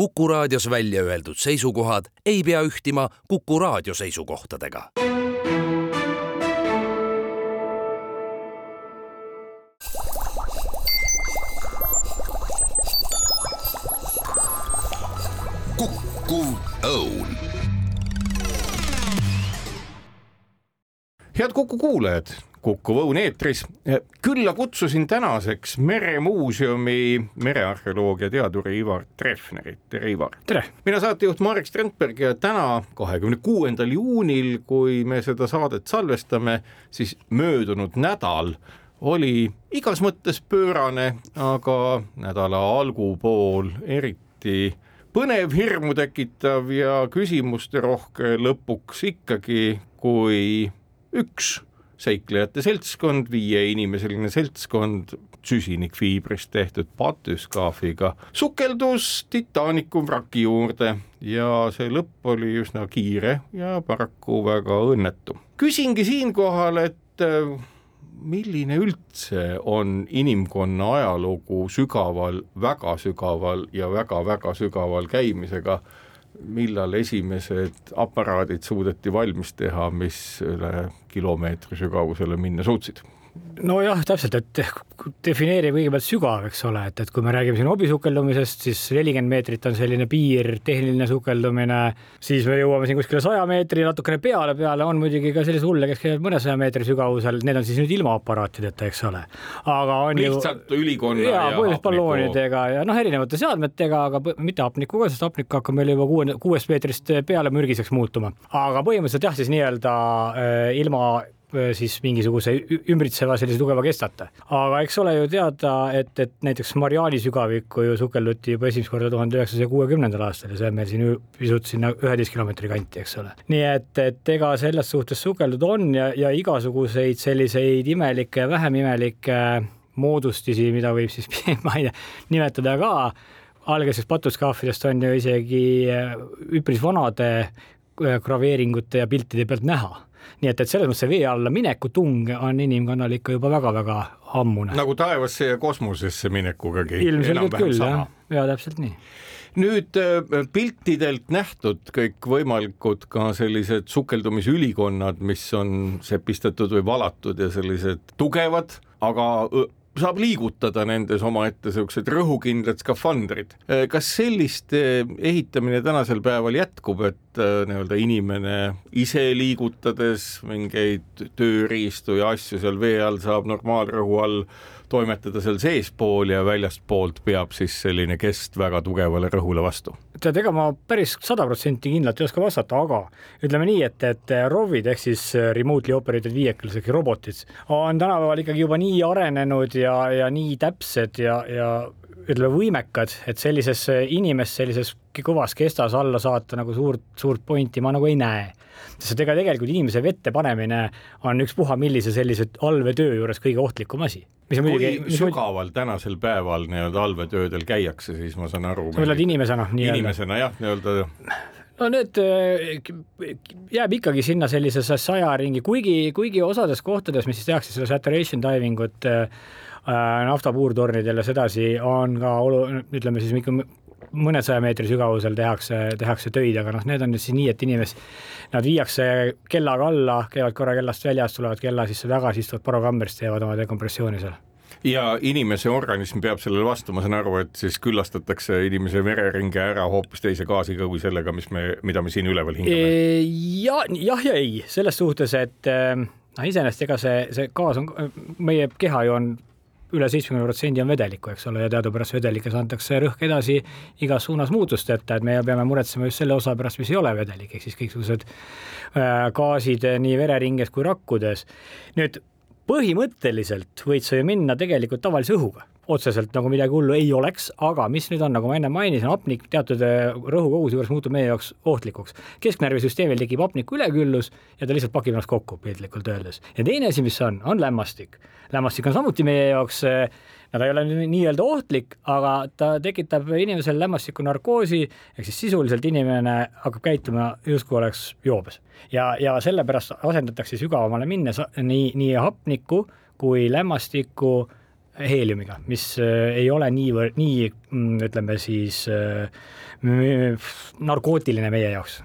Kuku raadios välja öeldud seisukohad ei pea ühtima Kuku raadio seisukohtadega. kukkuv õun head Kuku kuulajad, Kuku Õun eetris. külla kutsusin tänaseks Meremuuseumi merearheoloogia teaduri Ivar Treffnerit, tere Ivar. tere. mina saatejuht Marek Strandberg ja täna, kahekümne kuuendal juunil, kui me seda saadet salvestame, siis möödunud nädal oli igas mõttes pöörane, aga nädala algupool eriti põnev, hirmu tekitav ja küsimusterohke lõpuks ikkagi, kui üks seiklejate seltskond, viieinimiseline seltskond süsinikfiibrist tehtud patüskaafiga sukeldus Titanicu vraki juurde ja see lõpp oli üsna kiire ja paraku väga õnnetu. küsingi siinkohal, et äh, milline üldse on inimkonna ajalugu sügaval, väga sügaval ja väga-väga sügaval käimisega millal esimesed aparaadid suudeti valmis teha, mis üle kilomeetri sügavusele minna suutsid nojah, täpselt, et defineeri kõigepealt sügav, eks ole, et, et kui me räägime siin hobisukeldumisest, siis nelikümmend meetrit on selline piir, tehniline sukeldumine, siis me jõuame siin kuskile saja meetri natukene peale, peale on muidugi ka selliseid hulle, kes käivad mõnesaja meetri sügavusel, need on siis nüüd ilma aparaatideta, eks ole. aga on lihtsalt ju, ülikonna ja, ja balloonidega ja noh, erinevate seadmetega, aga mitte hapnikuga, sest hapnik hakkab meil juba kuue, kuuest meetrist peale mürgiseks muutuma. aga põhimõtteliselt jah, siis nii-öelda äh, ilma siis mingisuguse ümbritseva sellise tugeva kestata. aga eks ole ju teada, et, et näiteks Mariani sügavikku ju sukelduti juba esimest korda tuhande üheksasaja kuuekümnendal aastal ja see on meil siin pisut sinna üheteist kilomeetri kanti, eks ole. nii et, et ega selles suhtes sukeldud on ja, ja igasuguseid selliseid imelikke vähem imelikke moodustisi, mida võib siis ma ei tea, nimetada ka algesest patuskaafidest on ju isegi üpris vanade äh, graveeringute ja piltide pealt näha nii et, et selles mõttes see vee alla mineku tung on inimkonnal ikka juba väga-väga ammune. nagu taevasse ja kosmosesse minekugagi. ilmselgelt küll jah, ja täpselt nii nüüd äh, piltidelt nähtud kõikvõimalikud ka sellised sukeldumisülikonnad, mis on sepistatud või valatud ja sellised tugevad, aga saab liigutada nendes omaette siuksed rõhukindlad skafandrid. Kas selliste ehitamine tänasel päeval jätkub, et äh, nii-öelda inimene ise liigutades mingeid tööriistu ja asju seal vee all saab normaalrõhu all toimetada seal seespool ja väljastpoolt peab siis selline kest väga tugevale rõhule vastu? tead, ega ma päris sada protsenti kindlalt ei oska vastata, aga ütleme nii, et, et ROV-id ehk siis remotely operated vehicles ehk robotid on tänapäeval ikkagi juba nii arenenud ja, ja nii täpsed ja, ja ütleme võimekad, et sellises inimest sellises kõvas kestas alla saata nagu suurt, suurt pointi ma nagu ei näe sest ega tegelikult inimese vette panemine on ükspuha millise sellise allveetöö juures kõige ohtlikum asi. kui muidugi, sügaval muidugi... tänasel päeval nii-öelda allveetöödel käiakse, siis ma saan aru. sa mõtled inimesena nii-öelda? inimesena jah, nii-öelda no need äh, jääb ikkagi sinna sellisesse saja ringi, kuigi, kuigi osades kohtades, mis siis tehakse seda saturation diving ut äh, äh naftapuurtornidel ja sedasi, on ka olu-, ütleme siis mõnesaja meetri sügavusel tehakse, tehakse töid, aga noh, need on nüüd siis nii, et inimesed, nad viiakse kellaga alla, käivad korra kellast väljas, tulevad kella sisse tagasi, istuvad parokambrist, teevad oma dekompressiooni seal ja inimese organism peab sellele vastu, ma saan aru, et siis külastatakse inimese vereringe ära hoopis teise gaasiga kui sellega, mis me, mida me siin üleval hingame. ja jah ja ei, selles suhtes, et noh, iseenesest ega see, see gaas on, meie keha ju on üle seitsmekümne protsendi on vedelikku, eks ole, ja teadupärast vedelikes antakse rõhk edasi igas suunas muutusteta, et me peame muretsema just selle osa pärast, mis ei ole vedelik, ehk siis kõiksugused äh, gaasid nii vereringes kui rakkudes. nüüd põhimõtteliselt võid sa ju minna tegelikult tavalise õhuga otseselt nagu midagi hullu ei oleks, aga mis nüüd on, nagu ma enne mainisin, hapnik teatud äh, rõhukoguse juures muutub meie jaoks ohtlikuks. kesknärvisüsteemil tekib hapniku üleküllus ja ta lihtsalt pakib ennast kokku, piltlikult öeldes. ja teine asi, mis on, on lämmastik. lämmastik on samuti meie jaoks äh, no ta ei ole nii-öelda ohtlik, aga ta tekitab inimesel lämmastiku narkoosi, ehk siis sisuliselt inimene hakkab käituma justkui oleks joobes. ja, ja sellepärast asendatakse sügavamale minnes nii, nii hapniku kui lämmastiku heeliumiga, mis äh, ei ole niivõrd, nii mm, ütleme siis äh, narkootiline meie jaoks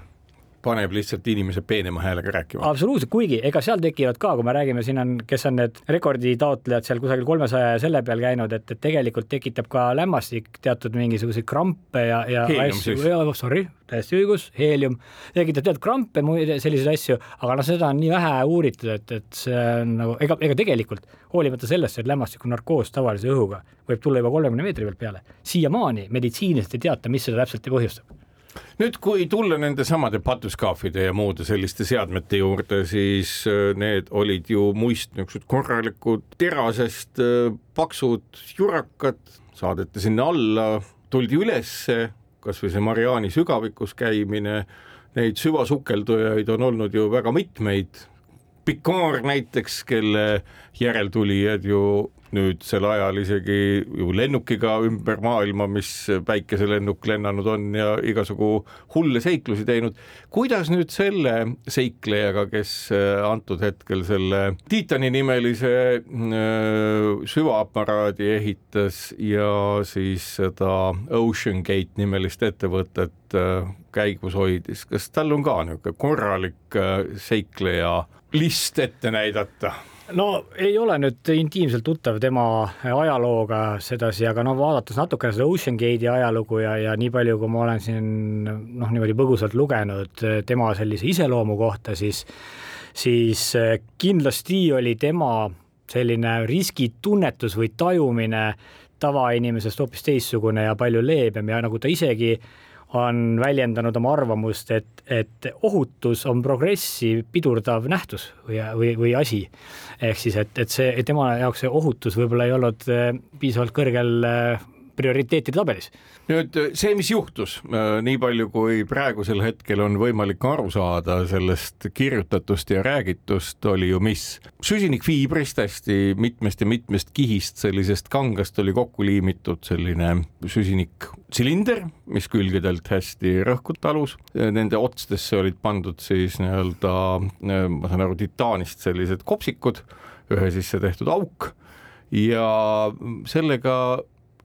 paneb lihtsalt inimese peenema häälega rääkima. absoluutselt, kuigi ega seal tekivad ka, kui me räägime, siin on, kes on need rekorditaotlejad seal kusagil kolmesaja ja selle peal käinud, et, et tegelikult tekitab ka lämmastik teatud mingisuguseid krampe ja, ja asju, sorry, täiesti õigus, heelium, tekitab teatud krampe, selliseid asju, aga noh, seda on nii vähe uuritud, et, et see on nagu ega, ega tegelikult hoolimata sellest, et lämmastikunarkoos tavalise õhuga võib tulla juba kolmekümne meetri pealt peale, siiamaani meditsiiniliselt ei teata, mis seda täpselt põhjustab nüüd, kui tulla nende samade patuskaafide ja muude selliste seadmete juurde, siis äh, need olid ju muist niisugused korralikud terasest äh, paksud jurakad, saadeti sinna alla, tuldi ülesse, kasvõi see Mariaani sügavikus käimine, neid süvasukeldujaid on olnud ju väga mitmeid. Picard näiteks, kelle järeltulijad ju nüüd sel ajal isegi ju lennukiga ümber maailma, mis päikeselennuk lennanud on ja igasugu hulle seiklusi teinud. kuidas nüüd selle seiklejaga, kes äh, antud hetkel selle Tiitani nimelise äh, süvaaparaadi ehitas ja siis seda Ocean Gate nimelist ettevõtet äh, käigus hoidis, kas tal on ka niisugune korralik seikleja list ette näidata? No ei ole nüüd intiimselt tuttav tema ajalooga sedasi, aga no vaadates natukene seda Ocean Gate'i ajalugu ja, ja nii palju, kui ma olen siin noh, niimoodi põgusalt lugenud tema sellise iseloomu kohta, siis, siis kindlasti oli tema selline riskitunnetus või tajumine tavainimesest hoopis teistsugune ja palju leebem ja nagu ta isegi on väljendanud oma arvamust, et, et ohutus on progressi pidurdav nähtus või, või, või asi. ehk siis, et, et see, tema jaoks see ohutus võib-olla ei olnud eh, piisavalt kõrgel eh, prioriteetide tabelis nüüd see, mis juhtus, äh, nii palju kui praegusel hetkel on võimalik aru saada sellest kirjutatust ja räägitust, oli ju mis? süsinikfiibrist hästi mitmest ja mitmest kihist, sellisest kangast oli kokku liimitud selline süsiniktsilinder, mis külgedelt hästi rõhku talus. Nende otstesse olid pandud siis nii-öelda, äh, ma saan aru, titaanist sellised kopsikud, ühe sisse tehtud auk ja sellega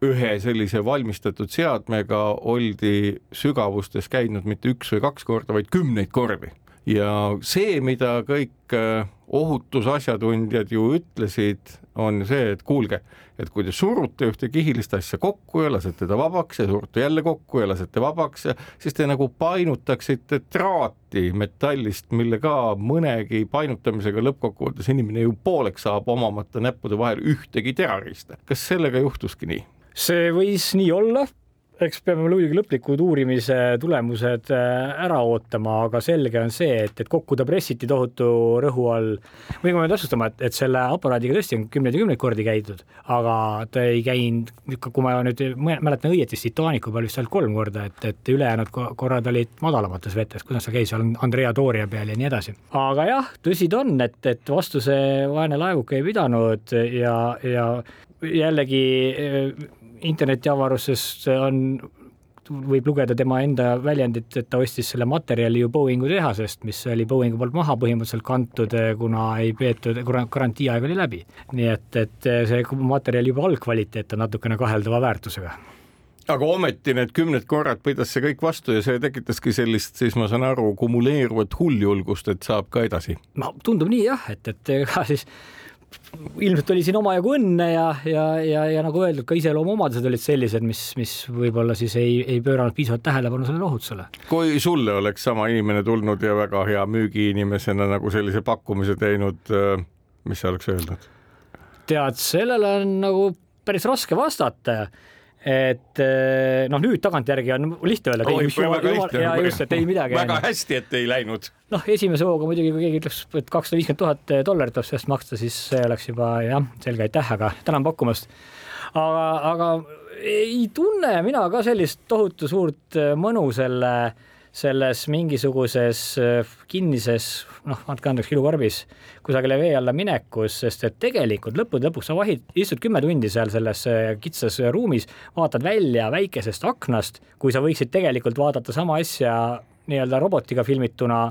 ühe sellise valmistatud seadmega oldi sügavustes käinud mitte üks või kaks korda, vaid kümneid kordi. ja see, mida kõik äh, ohutusasjatundjad ju ütlesid, on see, et kuulge, et kui te surute ühte kihilist asja kokku ja lasete ta vabaks ja surute jälle kokku ja lasete vabaks, siis te nagu painutaksite traati metallist, mille ka mõnegi painutamisega lõppkokkuvõttes inimene ju pooleks saab, omamata näppude vahel ühtegi terarista. kas sellega juhtuski nii? See võis nii olla, eks peame muidugi lõplikud uurimise tulemused äh, ära ootama, aga selge on see, et, et kokku ta pressiti tohutu rõhu all. või ma pean täpsustama, et, et selle aparaadiga tõesti on kümneid ja kümneid kordi käidud, aga ta ei käinud, kui ma nüüd mäletan õieti, siis Titanicu peal vist ainult kolm korda, et, et ülejäänud korrad olid madalamates vetes, kuidas ta käis seal Andrea Doria peal ja nii edasi. aga jah, tõsi ta on, et, et vastu see vaene laevuke ei pidanud ja, ja jällegi internetiavaruses on, võib lugeda tema enda väljendit, et ta ostis selle materjali ju Boeingu tehasest, mis oli Boeingu poolt maha põhimõtteliselt kantud, kuna ei peetud, kuna garantiiaeg oli läbi. nii et, et see materjal juba algkvaliteet on natukene kaheldava väärtusega aga ometi need kümned korrad pidas see kõik vastu ja see tekitaski sellist, siis ma saan aru, kumuleeruvat hulljulgust, et saab ka edasi. no tundub nii jah, et, et ega siis ilmselt oli siin omajagu õnne ja, ja, ja, ja nagu öeldud, ka iseloomuomadused olid sellised, mis, mis võib-olla siis ei, ei pööranud piisavalt tähelepanu sellele ohutusele. kui sulle oleks sama inimene tulnud ja väga hea müügiinimesena nagu sellise pakkumise teinud, mis sa oleks öelnud? tead, sellele on nagu päris raske vastata et eh, noh, nüüd tagantjärgi on lihtne öelda, ja just, et ei midagi. väga hästi, et ei läinud. noh, esimese hooga muidugi, kui keegi ütleks, et kakssada viiskümmend tuhat dollarit tuleb sellest maksta, siis see oleks juba jah, selge, aitäh, aga tänan pakkumast. aga, aga ei tunne mina ka sellist tohutu suurt mõnu selle äh, selles mingisuguses äh, kinnises, noh, andke andeks, kilukarbis kusagile vee alla minekus, sest et tegelikult lõppude lõpuks sa vahid, istud kümme tundi seal selles äh, kitsas ruumis, vaatad välja väikesest aknast, kui sa võiksid tegelikult vaadata sama asja nii-öelda robotiga filmituna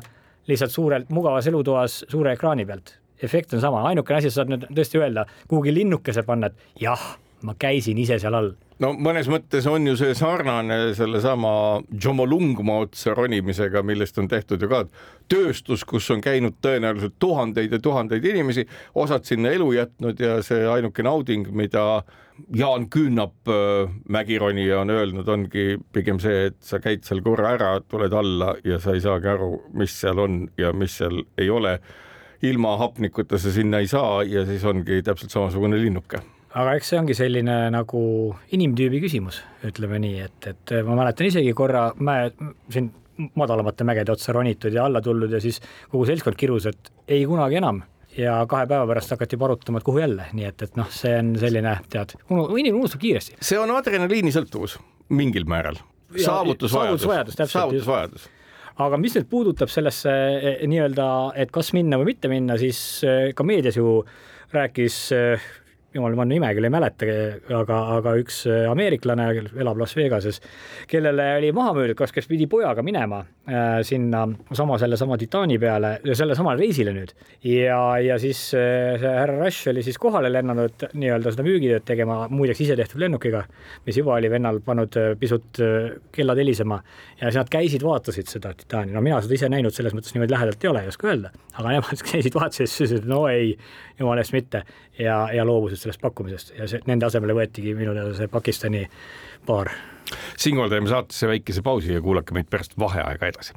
lihtsalt suurelt mugavas elutoas suure ekraani pealt. Efekt on sama, ainukene asi, sa saad nüüd tõesti öelda, kuhugi linnukese panna, et jah, ma käisin ise seal all no mõnes mõttes on ju see sarnane sellesama Jomolungma otsa ronimisega, millest on tehtud ju ka tööstus, kus on käinud tõenäoliselt tuhandeid ja tuhandeid inimesi, osad sinna elu jätnud ja see ainuke nauding, mida Jaan Küünap, äh, mägironija on öelnud, ongi pigem see, et sa käid seal korra ära, tuled alla ja sa ei saagi aru, mis seal on ja mis seal ei ole. ilma hapnikuta sa sinna ei saa ja siis ongi täpselt samasugune linnuke aga eks see ongi selline nagu inimtüübi küsimus, ütleme nii, et, et ma mäletan isegi korra mäe, siin madalamate mägede otsa ronitud ja alla tulnud ja siis kogu seltskond kirus, et ei kunagi enam. Ja kahe päeva pärast hakati juba arutama, et kuhu jälle, nii et, et noh, see on selline, tead, inimene unustab kiiresti. see on adrenaliinisõltuvus mingil määral. saavutusvajadus, saavutusvajadus, saavutusvajadus. aga mis nüüd puudutab sellesse eh, nii-öelda, et kas minna või mitte minna, siis eh, ka meedias ju rääkis jumal, ma nime küll ei mäleta, aga, aga üks äh, ameeriklane elab Las Vegases, kellele oli maha müüdud, kas, kes pidi pojaga minema äh, sinna sama sellesama Titani peale sellesamale reisile nüüd. ja, ja siis äh, see härra Rush oli siis kohale lennanud nii-öelda seda müügitööd tegema, muideks isetehtud lennukiga, mis juba oli vennal pannud äh, pisut äh, kellad helisema. Ja siis nad käisid, vaatasid seda Titani, no mina seda ise näinud selles mõttes niimoodi lähedalt ei ole, ei oska öelda, aga nemad käisid, vaatasid, siis ütlesid, no ei, jumala eest mitte ja, ja loobusid sellest pakkumisest ja see, nende asemele võetigi minu teada see Pakistani paar. siinkohal teeme saatesse väikese pausi ja kuulake meid pärast vaheaega edasi.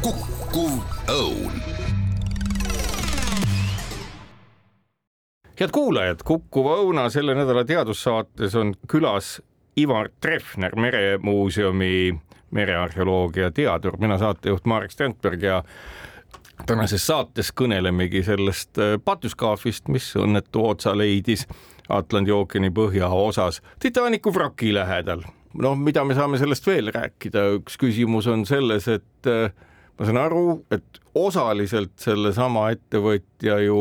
kukkuv õun head kuulajad, Kukkuva õuna selle nädala teadussaates on külas Ivar Treffner, Meremuuseumi merearheoloogia teadur, mina saatejuht Marek Strandberg ja tänases saates kõnelemegi sellest äh, patuskaafist, mis õnnetu otsa leidis Atlandi ookeani põhjaosas Titanicu vraki lähedal. noh, mida me saame sellest veel rääkida, üks küsimus on selles, et äh, ma saan aru, et osaliselt sellesama ettevõtja ju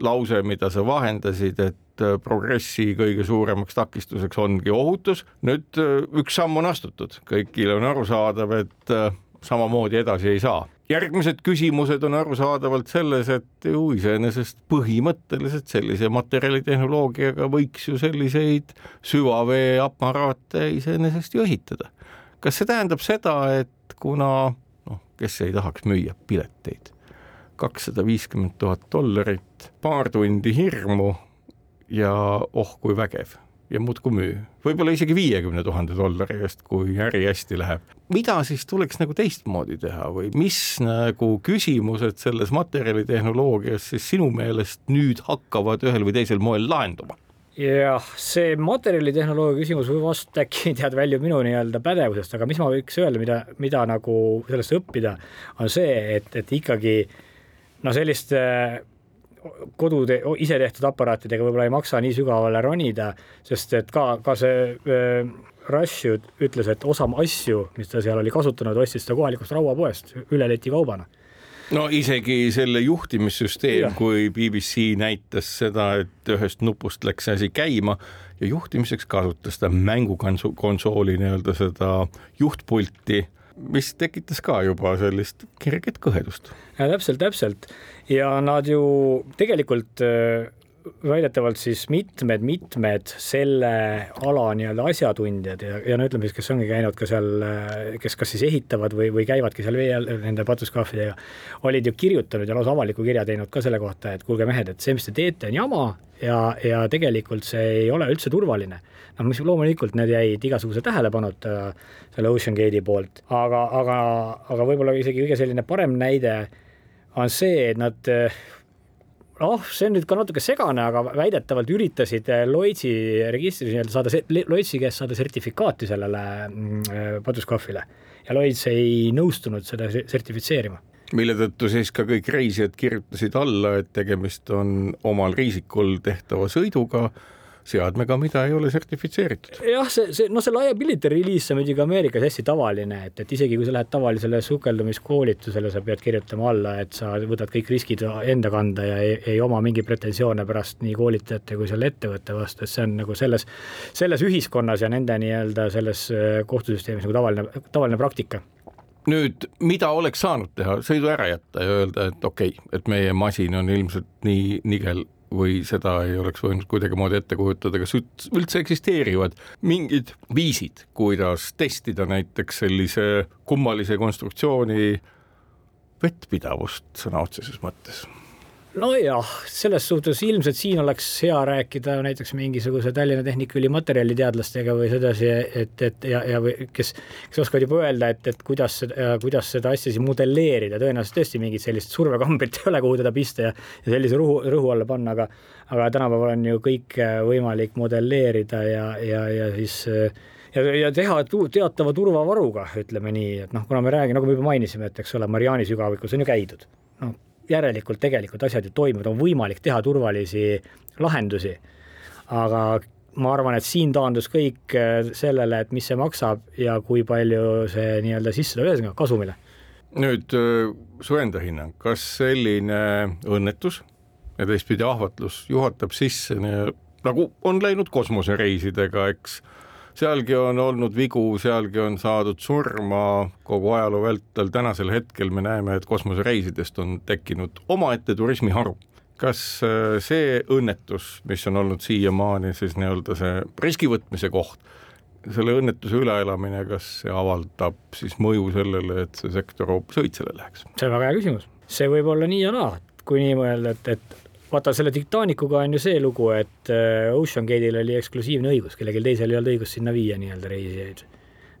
lause, mida sa vahendasid, et äh, progressi kõige suuremaks takistuseks ongi ohutus. nüüd üks samm on astutud, kõigile on arusaadav, et samamoodi edasi ei saa järgmised küsimused on arusaadavalt selles, et ju iseenesest põhimõtteliselt sellise materjalitehnoloogiaga võiks ju selliseid süvaveeaparaate iseenesest ju ehitada. kas see tähendab seda, et kuna noh, kes ei tahaks müüa pileteid, kakssada viiskümmend tuhat dollarit, paar tundi hirmu ja oh kui vägev ja muudkui müü, võib-olla isegi viiekümne tuhande dollari eest, kui äri hästi läheb. mida siis tuleks nagu teistmoodi teha või mis nagu küsimused selles materjalitehnoloogias siis sinu meelest nüüd hakkavad ühel või teisel moel lahenduma? jah, see materjalitehnoloogia küsimus vast äkki tead väljub minu nii-öelda pädevusest, aga mis ma võiks öelda, mida, mida nagu sellest õppida, on see, et, et ikkagi no sellist kodude, ise tehtud aparaatidega võib-olla ei maksa nii sügavale ronida, sest et ka, ka see äh, Rush ju ütles, et osa asju, mis ta seal oli kasutanud, ostis ta kohalikust rauapoest üle leti kaubana. No isegi selle juhtimissüsteem, kui BBC näitas seda, et ühest nupust läks asi käima ja juhtimiseks kasutas ta mängukonsooli nii-öelda seda juhtpulti mis tekitas ka juba sellist kerget kõhedust. täpselt, täpselt ja nad ju tegelikult äh, väidetavalt siis mitmed-mitmed selle ala nii-öelda asjatundjad ja, ja no ütleme siis, kes ongi käinud ka seal, kes kas siis ehitavad või, või käivadki seal vee all nende patuskaafidega, olid ju kirjutanud ja lausa avaliku kirja teinud ka selle kohta, et kuulge mehed, et see, mis te teete, on jama ja, ja tegelikult see ei ole üldse turvaline. Noh, mis loomulikult need jäid igasuguse tähelepanuta selle OceanGate'i poolt, aga, aga, aga võib-olla isegi kõige selline parem näide on see, et nad noh, see on nüüd ka natuke segane, aga väidetavalt üritasid Lloydsi registris nii-öelda saada, Lloydsi käest saada sertifikaati sellele mm, patuskaafile ja Lloyds ei nõustunud seda sertifitseerima. Mille tõttu siis ka kõik reisijad kirjutasid alla, et tegemist on omal riisikul tehtava sõiduga seadmega, mida ei ole sertifitseeritud. jah, see, see, noh, see liability release on muidugi Ameerikas hästi tavaline, et, et isegi kui sa lähed tavalisele sukeldumiskoolitusele, sa pead kirjutama alla, et sa võtad kõik riskid enda kanda ja ei, ei oma mingeid pretensioone pärast nii koolitajate kui selle ettevõtte vastu, et see on nagu selles, selles ühiskonnas ja nende nii-öelda selles äh, kohtusüsteemis nagu tavaline, tavaline praktika nüüd, mida oleks saanud teha, sõidu ära jätta ja öelda, et okei okay,, et meie masin on ilmselt nii nigel või seda ei oleks võinud kuidagimoodi ette kujutada, kas üldse eksisteerivad mingid viisid, kuidas testida näiteks sellise kummalise konstruktsiooni vettpidavust sõna otseses mõttes nojah, selles suhtes ilmselt siin oleks hea rääkida näiteks mingisuguse Tallinna Tehnikaülikooli materjaliteadlastega või sedasi, et, et ja, ja või kes, kes oskavad juba öelda, et, et kuidas, kuidas seda asja siis modelleerida, tõenäoliselt tõesti mingit sellist survekambrit ei ole, kuhu teda pista ja, ja sellise rõhu, rõhu alla panna, aga aga tänapäeval on ju kõike võimalik modelleerida ja, ja, ja siis ja, ja teha teatava turvavaruga, ütleme nii, et noh, kuna me räägime, nagu me juba mainisime, et eks ole, Mariani sügavikus on ju käidud, noh järelikult tegelikult asjad ju toimivad, on võimalik teha turvalisi lahendusi. aga ma arvan, et siin taandus kõik äh, sellele, et mis see maksab ja kui palju see nii-öelda sisse tuleb, ühesõnaga kasumile. nüüd äh, su enda hinnang, kas selline õnnetus ja teistpidi ahvatlus juhatab sisse nagu on läinud kosmosereisidega, eks sealgi on olnud vigu, sealgi on saadud surma kogu ajaloo vältel, tänasel hetkel me näeme, et kosmosereisidest on tekkinud omaette turismiharu. kas äh, see õnnetus, mis on olnud siiamaani siis nii-öelda see riski võtmise koht, selle õnnetuse üleelamine, kas see avaldab siis mõju sellele, et see sektor hoopis õitsele läheks? see on väga hea küsimus, see võib olla nii ja naa, kui nii mõelda, et, et vaata selle Titanicuga on ju see lugu, et äh, OceanGate'il oli eksklusiivne õigus, kellelgi teisel ei olnud õigust sinna viia nii-öelda reisijaid,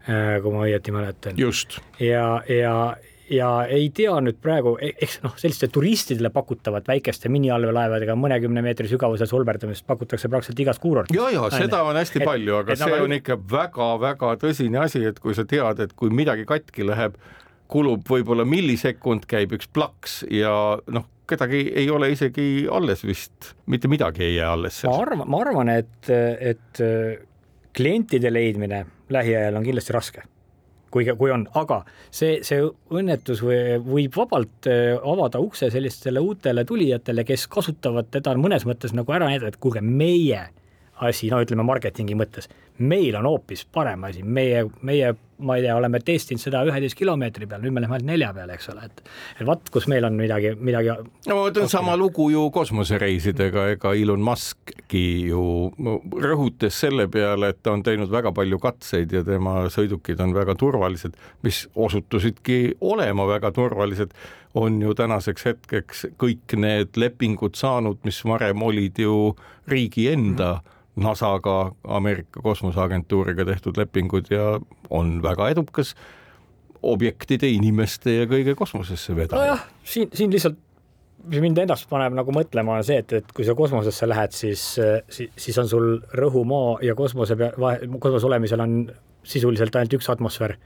äh, kui ma õieti mäletan. just. ja, ja, ja ei tea nüüd praegu, e-, eks noh, selliste turistidele pakutavat väikeste miniallveelaevadega mõnekümne meetri sügavusel solberdamist pakutakse praktiliselt igas kuurortis. ja, ja seda on hästi et, palju, aga et, see nagu... on ikka väga-väga tõsine asi, et kui sa tead, et kui midagi katki läheb, kulub võib-olla millisekund, käib üks plaks ja noh kedagi ei ole isegi alles vist, mitte midagi ei jää alles. ma arvan, ma arvan, et, et äh, klientide leidmine lähiajal on kindlasti raske. Kui, kui on, aga see, see õnnetus või võib vabalt äh, avada ukse sellistele uutele tulijatele, kes kasutavad teda mõnes mõttes nagu ära näidata, et kuulge, meie asi, no ütleme marketingi mõttes, meil on hoopis parem asi, meie, meie ma ei tea, oleme testinud seda üheteist kilomeetri peal, nüüd me läheme ainult nelja peale, eks ole, et et vot, kus meil on midagi, midagi. no vot on sama lugu ju kosmosereisidega, ega Elon Muskki ju rõhutas selle peale, et ta on teinud väga palju katseid ja tema sõidukid on väga turvalised, mis osutusidki olema väga turvalised, on ju tänaseks hetkeks kõik need lepingud saanud, mis varem olid ju riigi enda mm NASA-ga, Ameerika kosmoseagentuuriga tehtud lepingud ja on väga edukas objektide, inimeste ja kõige kosmosesse vedaja. nojah, siin, siin lihtsalt mis mind ennast paneb nagu mõtlema, on see, et, et kui sa kosmosesse lähed, siis, siis, siis on sul rõhu maa ja kosmose pea, kosmoses olemisel on sisuliselt ainult üks atmosfäär.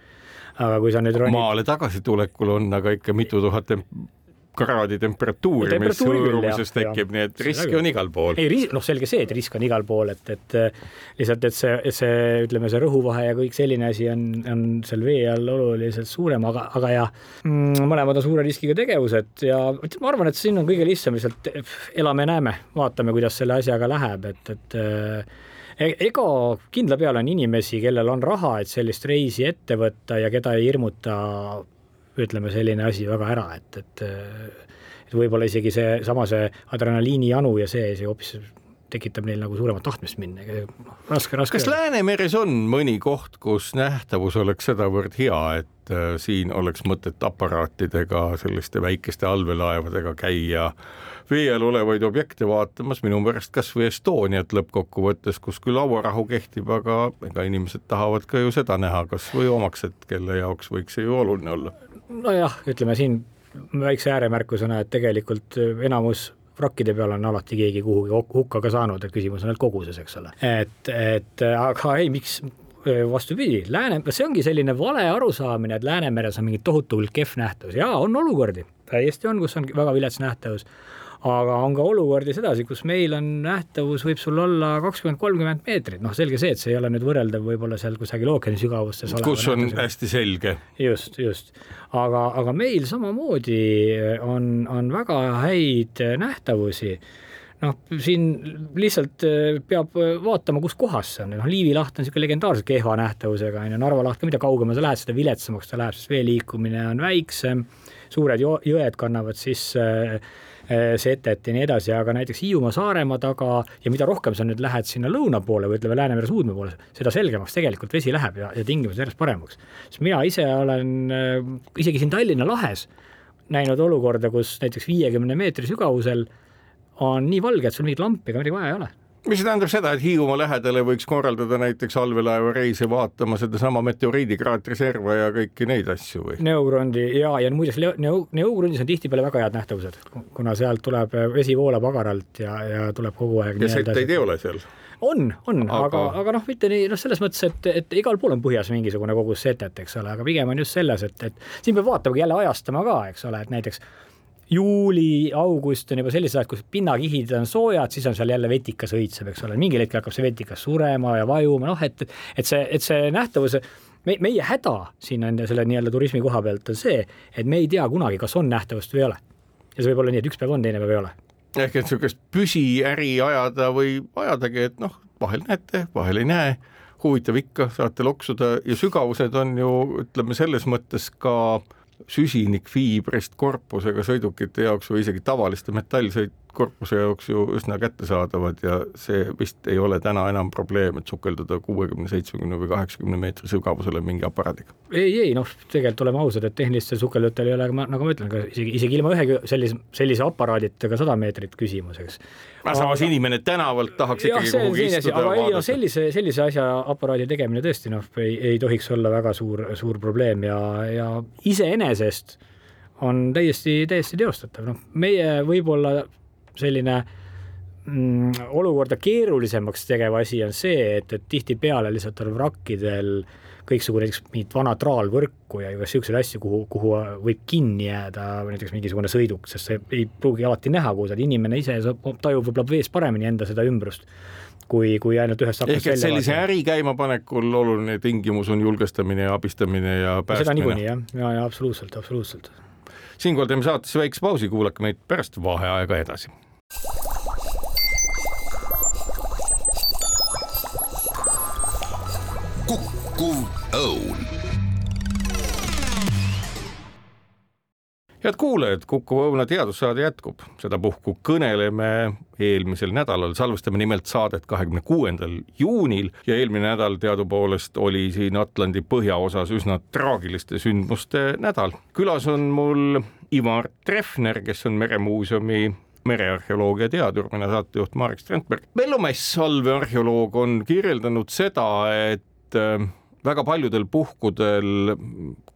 Aga kui sa nüüd ronid... maale tagasitulekul on aga ikka mitu tuhat kraadi temperatuuri, mis hõõrumises tekib, nii et riske on igal pool. ei, noh, selge see, et risk on igal pool, et, et lihtsalt, et see, see, ütleme, see rõhuvahe ja kõik selline asi on, on seal vee all oluliselt suurem, aga, aga ja mm, mõlemad on suure riskiga tegevused ja ma arvan, et siin on kõige lihtsam lihtsalt elame-näeme, vaatame, kuidas selle asjaga läheb, et, et e-, ega kindla peale on inimesi, kellel on raha, et sellist reisi ette võtta ja keda ei hirmuta ütleme, selline asi väga ära, et, et et võib-olla isegi seesama see adrenaliinijanu ja see, see hoopis tekitab neil nagu suuremat tahtmist minna, raske, raske. kas Läänemeres on mõni koht, kus nähtavus oleks sedavõrd hea, et äh, siin oleks mõtet aparaatidega, selliste väikeste allveelaevadega käia vee all olevaid objekte vaatamas, minu meelest kasvõi Estoniat lõppkokkuvõttes, kus küll hauarahu kehtib, aga ega inimesed tahavad ka ju seda näha, kasvõi omaks, et kelle jaoks võiks see ju oluline olla nojah, ütleme siin väikse ääremärkusena, et tegelikult enamus vrakkide peal on alati keegi kuhugi hukka ka saanud, et küsimus on ainult koguses, eks ole. et, et aga ei, miks vastupidi, Lääne, see ongi selline vale arusaamine, et Läänemeres on mingi tohutu hulk kehv nähtavus, jaa, on olukordi, täiesti on, kus on väga vilets nähtavus aga on ka olukordi sedasi, kus meil on nähtavus võib sul olla kakskümmend, kolmkümmend meetrit, noh, selge see, et see ei ole nüüd võrreldav võib-olla seal kusagil ookeani sügavustes. kus on nähtavus. hästi selge. just, just, aga, aga meil samamoodi on, on väga häid nähtavusi noh, siin lihtsalt äh, peab äh, vaatama, kus kohas see on, noh Liivi laht on niisugune legendaarselt kehva nähtavusega, on ju, Narva laht ka, mida kaugemale sa lähed, seda viletsamaks ta läheb, sest vee liikumine on väiksem, suured jõed kannavad sisse äh, setet ja nii edasi, aga näiteks Hiiumaa, Saaremaa taga ja mida rohkem sa nüüd lähed sinna lõuna poole või ütleme, Läänemere suudme poole, seda selgemaks tegelikult vesi läheb ja, ja tingimused järjest paremaks. sest mina ise olen isegi siin Tallinna lahes näinud olukorda, kus näiteks viiekümne meetri sügavusel on nii valge, et sul mingit lampi ega midagi vaja ei ole mis tähendab seda, et Hiiumaa lähedale võiks korraldada näiteks allveelaeva reise vaatama sedasama meteoriidikraatri serva ja kõiki neid asju või? Neugrundi ja, ja muideks Neu-, Neugrundis on tihtipeale väga head nähtavused, kuna sealt tuleb, vesi voolab agaralt ja, ja tuleb kogu aeg. ja setteid ei ole seal? on, on, aga, aga, aga noh, mitte nii, noh, selles mõttes, et, et igal pool on põhjas mingisugune kogus setet, eks ole, aga pigem on just selles, et, et siin peab vaatamagi jälle ajastama ka, eks ole, et näiteks juuli, august on juba sellised ajad, kus pinnakihid on soojad, siis on seal jälle vetikas õitseb, eks ole, mingil hetkel hakkab see vetikas surema ja vajuma, noh, et, et see, et see nähtavus, me, meie häda siin on selle nii-öelda turismi koha pealt on see, et me ei tea kunagi, kas on nähtavust või ei ole. ja see võib olla nii, et üks päev on, teine päev ei ole. ehk et niisugust püsiäri ajada või ajadagi, et noh, vahel näete, vahel ei näe, huvitav ikka, saate loksuda ja sügavused on ju ütleme selles mõttes ka äh, süsinikfiibrist korpusega sõidukite jaoks või isegi tavaliste metallsõitkorpuse jaoks ju üsna kättesaadavad ja see vist ei ole täna enam probleem, et sukelduda kuuekümne, seitsmekümne või kaheksakümne meetri sügavusele mingi aparaadiga. ei, ei noh, tegelikult oleme ausad, et tehnilistel sukeldujatel ei ole, nagu ma ütlen, ka isegi, isegi ilma ühegi sellise, sellise aparaadita ka sada meetrit küsimus, eks aga samas inimene tänavalt tahaks ikkagi jah, kuhugi istuda. aga ei no sellise, sellise asja aparaadi tegemine tõesti noh, ei, ei tohiks olla väga suur, suur probleem ja, ja iseenesest on täiesti, täiesti teostatav, noh, meie võib-olla selline mm, olukorda keerulisemaks tegev asi on see, et, et tihtipeale lihtsalt on vrakkidel äh, kõiksugu näiteks mingit vana traalvõrku ja siukseid asju, kuhu, kuhu võib kinni jääda näiteks mingisugune sõiduk, sest sa ei pruugi alati näha, kuhu sa oled, inimene ise tajub võib-olla vees paremini enda seda ümbrust kui, kui ainult ühest aknast välja. sellise äri käimapanekul oluline tingimus on julgestamine ja abistamine ja päästmine. seda niikuinii jah, ja, ja absoluutselt, absoluutselt. siinkohal teeme saatesse väikse pausi, kuulake meid pärast vaheaega edasi. Kukkuv Õun. head kuulajad, Kuku Õuna teadussaade jätkub, sedapuhku kõneleme eelmisel nädalal, salvestame nimelt saadet kahekümne kuuendal juunil ja eelmine nädal teadupoolest oli siin Atlandi põhjaosas üsna traagiliste sündmuste nädal. külas on mul Ivar Treffner, kes on Meremuuseumi merearheoloogia teadur, mina saatejuht Marek Strandberg. Vello Mess, allveearheoloog, on kirjeldanud seda, et äh, väga paljudel puhkudel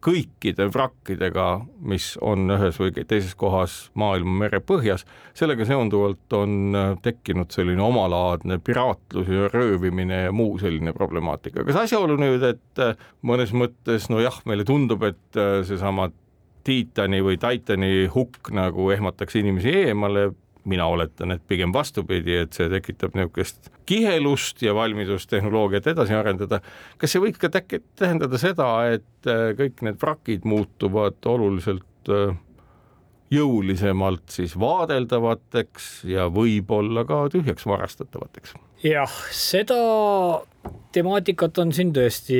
kõikide vrakkidega, mis on ühes või teises kohas maailma merepõhjas, sellega seonduvalt on äh, tekkinud selline omalaadne piraatlus ja röövimine ja muu selline problemaatika. kas asjaolu nüüd, et äh, mõnes mõttes nojah, meile tundub, et äh, seesama Tiitani või Titani hukk nagu ehmataks inimesi eemale, mina oletan, et pigem vastupidi, et see tekitab niisugust kihelust ja valmidust tehnoloogiat edasi arendada. kas see võiks ka tähendada seda, et äh, kõik need vrakid muutuvad oluliselt äh, jõulisemalt siis vaadeldavateks ja võib-olla ka tühjaks varastatavateks? jah, seda temaatikat on siin tõesti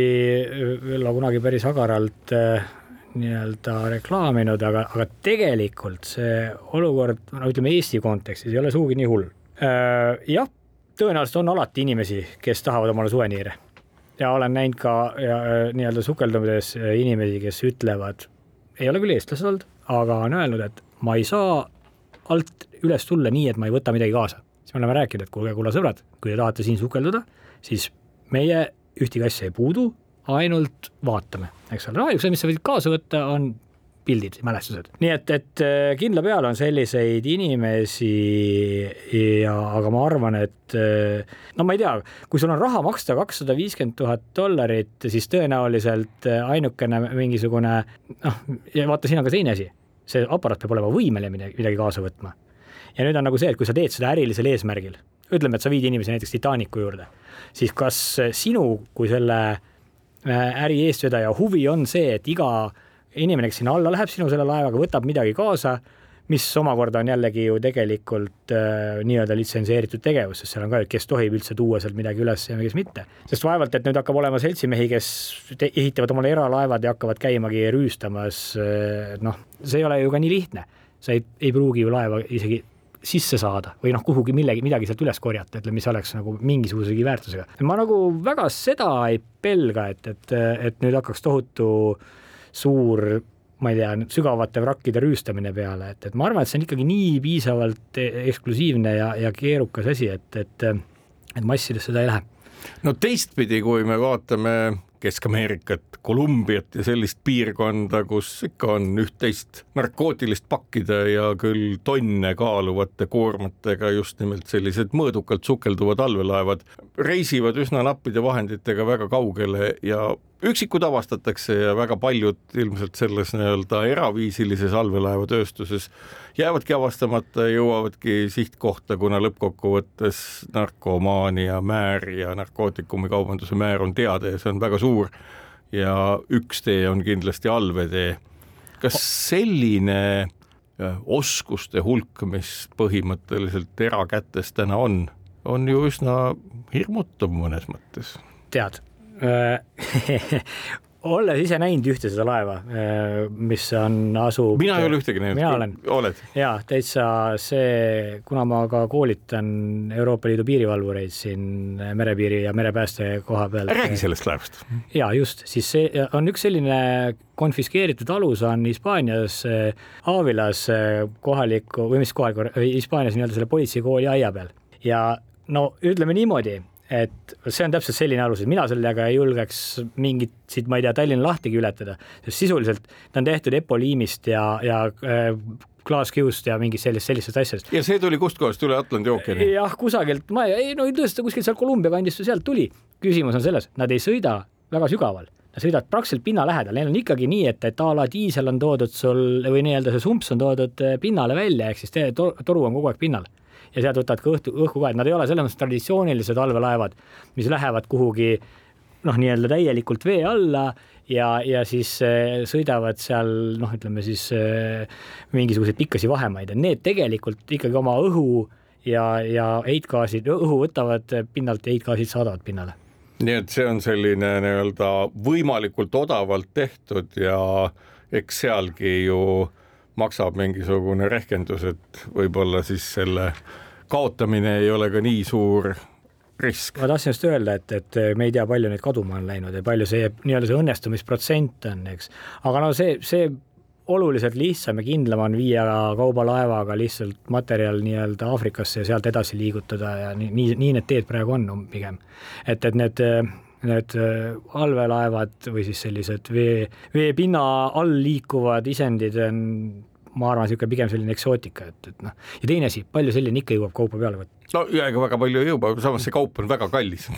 Vello kunagi päris agaralt äh, nii-öelda reklaaminud, aga, aga tegelikult see olukord, no ütleme Eesti kontekstis ei ole sugugi nii hull. Äh, jah, tõenäoliselt on alati inimesi, kes tahavad omale suveniire ja olen näinud ka äh, nii-öelda sukeldumises äh, inimesi, kes ütlevad, ei ole küll eestlased olnud, aga on öelnud, et ma ei saa alt üles tulla nii, et ma ei võta midagi kaasa. siis me oleme rääkinud, et kuulge, kulla sõbrad, kui te tahate siin sukelduda, siis meie ühtegi asja ei puudu, ainult vaatame, eks ole, no üks asi, mis sa võid kaasa võtta, on pildid, mälestused, nii et, et äh, kindla peale on selliseid inimesi ja, aga ma arvan, et äh, no ma ei tea, kui sul on raha maksta kakssada viiskümmend tuhat dollarit, siis tõenäoliselt äh, ainukene mingisugune noh, ja vaata, siin on ka teine asi, see aparaat peab olema võimeline midagi, kaasa võtma. ja nüüd on nagu see, et kui sa teed seda ärilisel eesmärgil, ütleme, et sa viid inimesi näiteks Titanicu juurde, siis kas sinu kui selle äri eestvedaja huvi on see, et iga inimene, kes sinna alla läheb sinu selle laevaga, võtab midagi kaasa, mis omakorda on jällegi ju tegelikult äh, nii-öelda litsenseeritud tegevus, sest seal on ka, et kes tohib üldse tuua sealt midagi üles ja kes mitte. sest vaevalt, et nüüd hakkab olema seltsimehi, kes ehitavad omale eralaevad ja hakkavad käimagi rüüstamas, äh, noh, see ei ole ju ka nii lihtne. sa ei, ei pruugi ju laeva isegi sisse saada või noh, kuhugi millegi, midagi sealt üles korjata, ütleme, mis oleks nagu mingisugusegi väärtusega. ma nagu väga seda ei pelga, et, et, et nüüd hakkaks tohutu suur ma ei tea, sügavate vrakkide rüüstamine peale, et, et ma arvan, et see on ikkagi nii piisavalt eksklusiivne ja, ja keerukas asi, et, et, et massides seda ei lähe. no teistpidi, kui me vaatame Kesk-Ameerikat, Kolumbiat ja sellist piirkonda, kus ikka on üht-teist narkootilist pakkide ja küll tonne kaaluvate koormatega just nimelt sellised mõõdukalt sukelduvad allveelaevad reisivad üsna nappide vahenditega väga kaugele ja üksikud avastatakse ja väga paljud ilmselt selles nii-öelda eraviisilises allveelaevatööstuses jäävadki avastamata ja jõuavadki sihtkohta, kuna lõppkokkuvõttes narkomaania määr ja narkootikumikaubanduse määr on teada ja see on väga suur. ja üks tee on kindlasti allveetee. kas selline äh, oskuste hulk, mis põhimõtteliselt erakätes täna on, on ju üsna hirmutav mõnes mõttes tead olles ise näinud ühte seda laeva, äh, mis on, asub. mina ei ole ühtegi näinud. mina olen. oled? ja täitsa see, kuna ma ka koolitan Euroopa Liidu piirivalvureid siin merepiiri ja merepääste koha peal. räägi sellest laevast. ja just, siis see on üks selline konfiskeeritud alus on Hispaanias Aavilas kohaliku või mis kohaliku, Hispaanias nii-öelda selle politseikooli aia peal ja no ütleme niimoodi et see on täpselt selline alus, et mina sellega ei julgeks mingit siit, ma ei tea, Tallinna lahtigi ületada, sest sisuliselt ta on tehtud epoliimist ja, ja äh, klaaskiust ja mingist sellist, sellistest asjadest. ja see tuli kustkohast üle Atlandi ookeani? jah, kusagilt, ma ei, no tõesti kuskilt seal Kolumbia kandist sealt tuli. küsimus on selles, nad ei sõida väga sügaval, nad sõidavad praktiliselt pinna lähedal, neil on ikkagi nii, et, et a la diisel on toodud sul või nii-öelda see sumps on toodud äh, pinnale välja, ehk siis te, toru on kogu aeg pinnal ja sealt võtavad ka õhtu, õhku ka, et nad ei ole selles mõttes traditsioonilised allveelaevad, mis lähevad kuhugi noh, nii-öelda täielikult vee alla ja, ja siis äh, sõidavad seal noh, ütleme siis äh, mingisuguseid pikkasi vahemaid, et need tegelikult ikkagi oma õhu ja, ja heitgaasid, õhu võtavad pinnalt ja heitgaasid saadavad pinnale. nii et see on selline nii-öelda võimalikult odavalt tehtud ja eks sealgi ju maksab mingisugune rehkendus, et võib-olla siis selle kaotamine ei ole ka nii suur risk. ma tahtsin just öelda, et, et me ei tea, palju neid kaduma on läinud ja palju see nii-öelda see õnnestumisprotsent on, eks. aga no see, see oluliselt lihtsam ja kindlam on viia kaubalaevaga lihtsalt materjal nii-öelda Aafrikasse ja sealt edasi liigutada ja nii, nii, nii need teed praegu on pigem. et, et need need allveelaevad või siis sellised vee, veepinna all liikuvad isendid on ma arvan, niisugune pigem selline eksootika, et, et noh, ja teine asi, palju selline ikka jõuab kaupa peale võtta? no ega väga palju ei jõua, samas see kaup on väga kallis.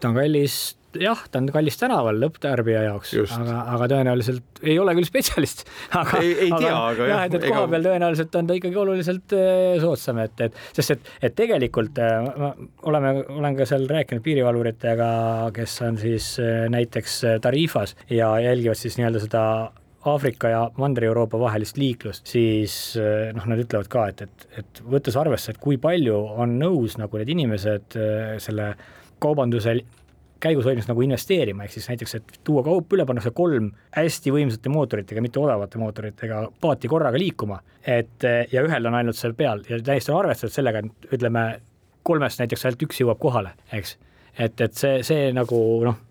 ta on kallis, jah, ta on kallis tänaval lõpptarbija jaoks, aga, aga tõenäoliselt ei ole küll spetsialist. aga ei, ei tea, aga jah, et, et koha peal tõenäoliselt on ta ikkagi oluliselt äh, soodsam, et, et sest et, et tegelikult äh, ma oleme, olen ka seal rääkinud piirivalvuritega, kes on siis äh, näiteks Tarifas ja jälgivad siis nii-öelda seda Aafrika ja Mandri-Euroopa vahelist liiklust, siis eh, noh, nad ütlevad ka, et, et, et võttes arvesse, et kui palju on nõus nagu need inimesed eh, selle kaubanduse käigus valmis nagu investeerima, ehk siis näiteks, et tuua kaup üle, pannakse kolm hästi võimsate mootoritega, mitte odavate mootoritega paati korraga liikuma, et eh, ja ühel on ainult seal peal ja täiesti on arvestatud sellega, et ütleme, kolmest näiteks ainult üks jõuab kohale, eks. et, et see, see nagu noh,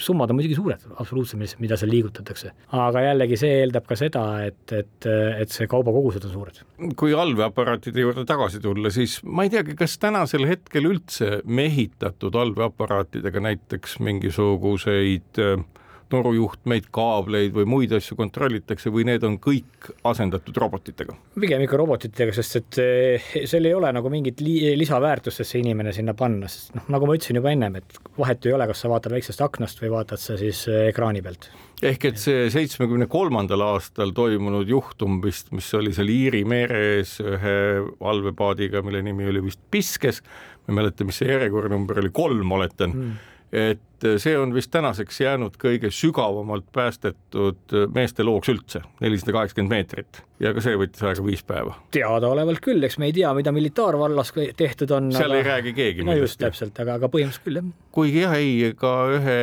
summad on muidugi suured, absoluutselt, mida seal liigutatakse. aga jällegi see eeldab ka seda, et, et, et see kaubakogused on suured. kui allveeaparaatide juurde tagasi tulla, siis ma ei teagi, kas tänasel hetkel üldse mehitatud allveeaparaatidega näiteks mingisuguseid äh, torujuhtmeid, kaableid või muid asju kontrollitakse või need on kõik asendatud robotitega? pigem ikka robotitega, sest et eh, seal ei ole nagu mingit li lisaväärtust, et see inimene sinna panna, sest noh, nagu ma ütlesin juba ennem, et vahet ei ole, kas sa vaatad väiksest aknast või vaatad sa siis eh, ekraani pealt. ehk et see seitsmekümne kolmandal aastal toimunud juhtum vist, mis oli seal Iiri meres ühe valvepaadiga, mille nimi oli vist Piskes, ma ei mäleta, mis see järjekorranumber oli, kolm oletan mm et see on vist tänaseks jäänud kõige sügavamalt päästetud meeste looks üldse, nelisada kaheksakümmend meetrit ja ka see võttis aega viis päeva. teadaolevalt küll, eks me ei tea, mida militaarvallas tehtud on. seal aga... ei räägi keegi. no just täpselt, aga, aga põhimõtteliselt küll jah. kuigi jah, ei, ka ühe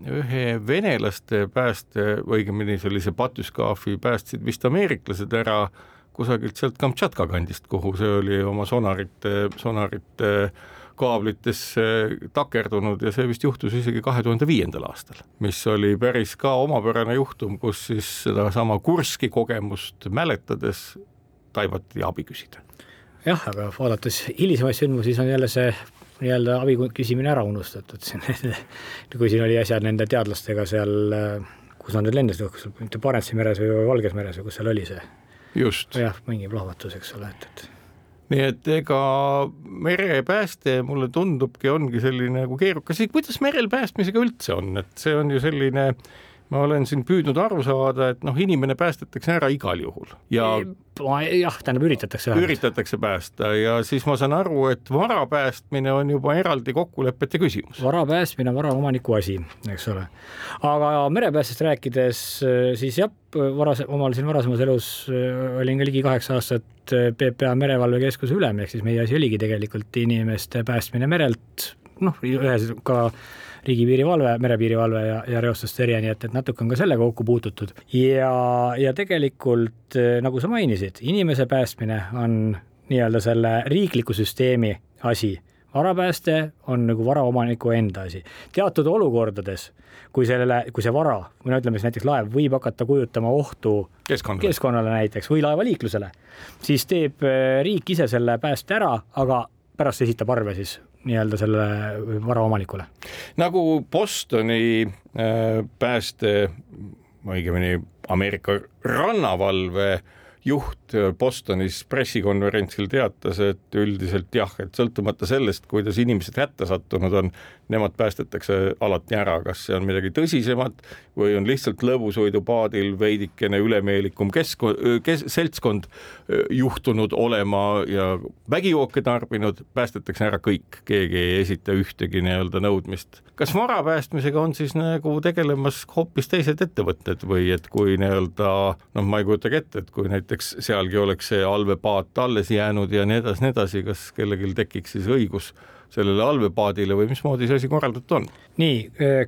ühe venelaste pääste, õigemini sellise patüskaafi päästsid vist ameeriklased ära kusagilt sealt Kamtšatka kandist, kuhu see oli oma sonarite, sonarite kaablitesse takerdunud ja see vist juhtus isegi kahe tuhande viiendal aastal, mis oli päris ka omapärane juhtum, kus siis sedasama Kurski kogemust mäletades taibati abi küsida. jah, aga vaadates hilisemaid sündmusi, siis on jälle see nii-öelda abi küsimine ära unustatud siin kui siin oli äsja nende teadlastega seal, kus nad nüüd lendasid, kas mitte Barentsi meres või Valges meres või kus seal oli see? just. jah, mingi plahvatus, eks ole, et, et nii et ega merepääste mulle tundubki, ongi selline nagu keerukas, kuidas merel päästmisega üldse on, et see on ju selline äh, ma olen siin püüdnud aru saada, et noh, inimene päästetakse ära igal juhul ja jah, tähendab üritatakse. üritatakse päästa ja siis ma saan aru, et vara päästmine on juba eraldi kokkulepete küsimus. vara päästmine on varaomaniku asi, eks ole. aga merepäästest rääkides, siis jah, varas, omal siin varasemas elus äh, olin ka ligi kaheksa aastat äh, PPA merevalvekeskuse ülem, ehk siis meie asi oligi tegelikult inimeste päästmine merelt, noh, ühes ka riigipiirivalve, merepiirivalve ja, ja reostuste tõrje, nii et, et natuke on ka sellega kokku puututud. Ja, ja tegelikult nagu sa mainisid, inimese päästmine on nii-öelda selle riikliku süsteemi asi. Varapääste on nagu varaomaniku enda asi. teatud olukordades, kui sellele, kui see vara või no ütleme siis näiteks laev võib hakata kujutama ohtu keskkonnale, keskkonnale näiteks või laevaliiklusele, siis teeb eh, riik ise selle pääste ära, aga pärast esitab arve siis nii-öelda selle vara omanikule. nagu Bostoni äh, pääste, õigemini Ameerika rannavalve äh, juht Bostonis pressikonverentsil teatas, et üldiselt jah, et sõltumata sellest, kuidas inimesed hätta sattunud on, nemad päästetakse alati ära, kas see on midagi tõsisemat või on lihtsalt lõbusõidupaadil veidikene ülemeelikum kesk-, kes-, seltskond juhtunud olema ja vägijooke tarbinud, päästetakse ära kõik, keegi ei esita ühtegi nii-öelda nõudmist. kas vara päästmisega on siis nagu tegelemas hoopis teised ettevõtted või et kui nii-öelda noh, ma ei kujutagi ette, et kui näiteks näiteks sealgi oleks see allveepaat alles jäänud ja nii edasi, nii edasi, kas kellelgi tekiks siis õigus sellele allveepaadile või mismoodi see asi korraldatud on? nii,